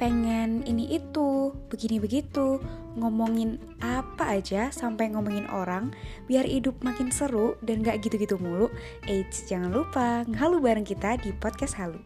pengen ini itu, begini begitu, ngomongin apa aja sampai ngomongin orang biar hidup makin seru dan gak gitu-gitu mulu. Eits, jangan lupa ngehalu bareng kita di podcast Halu.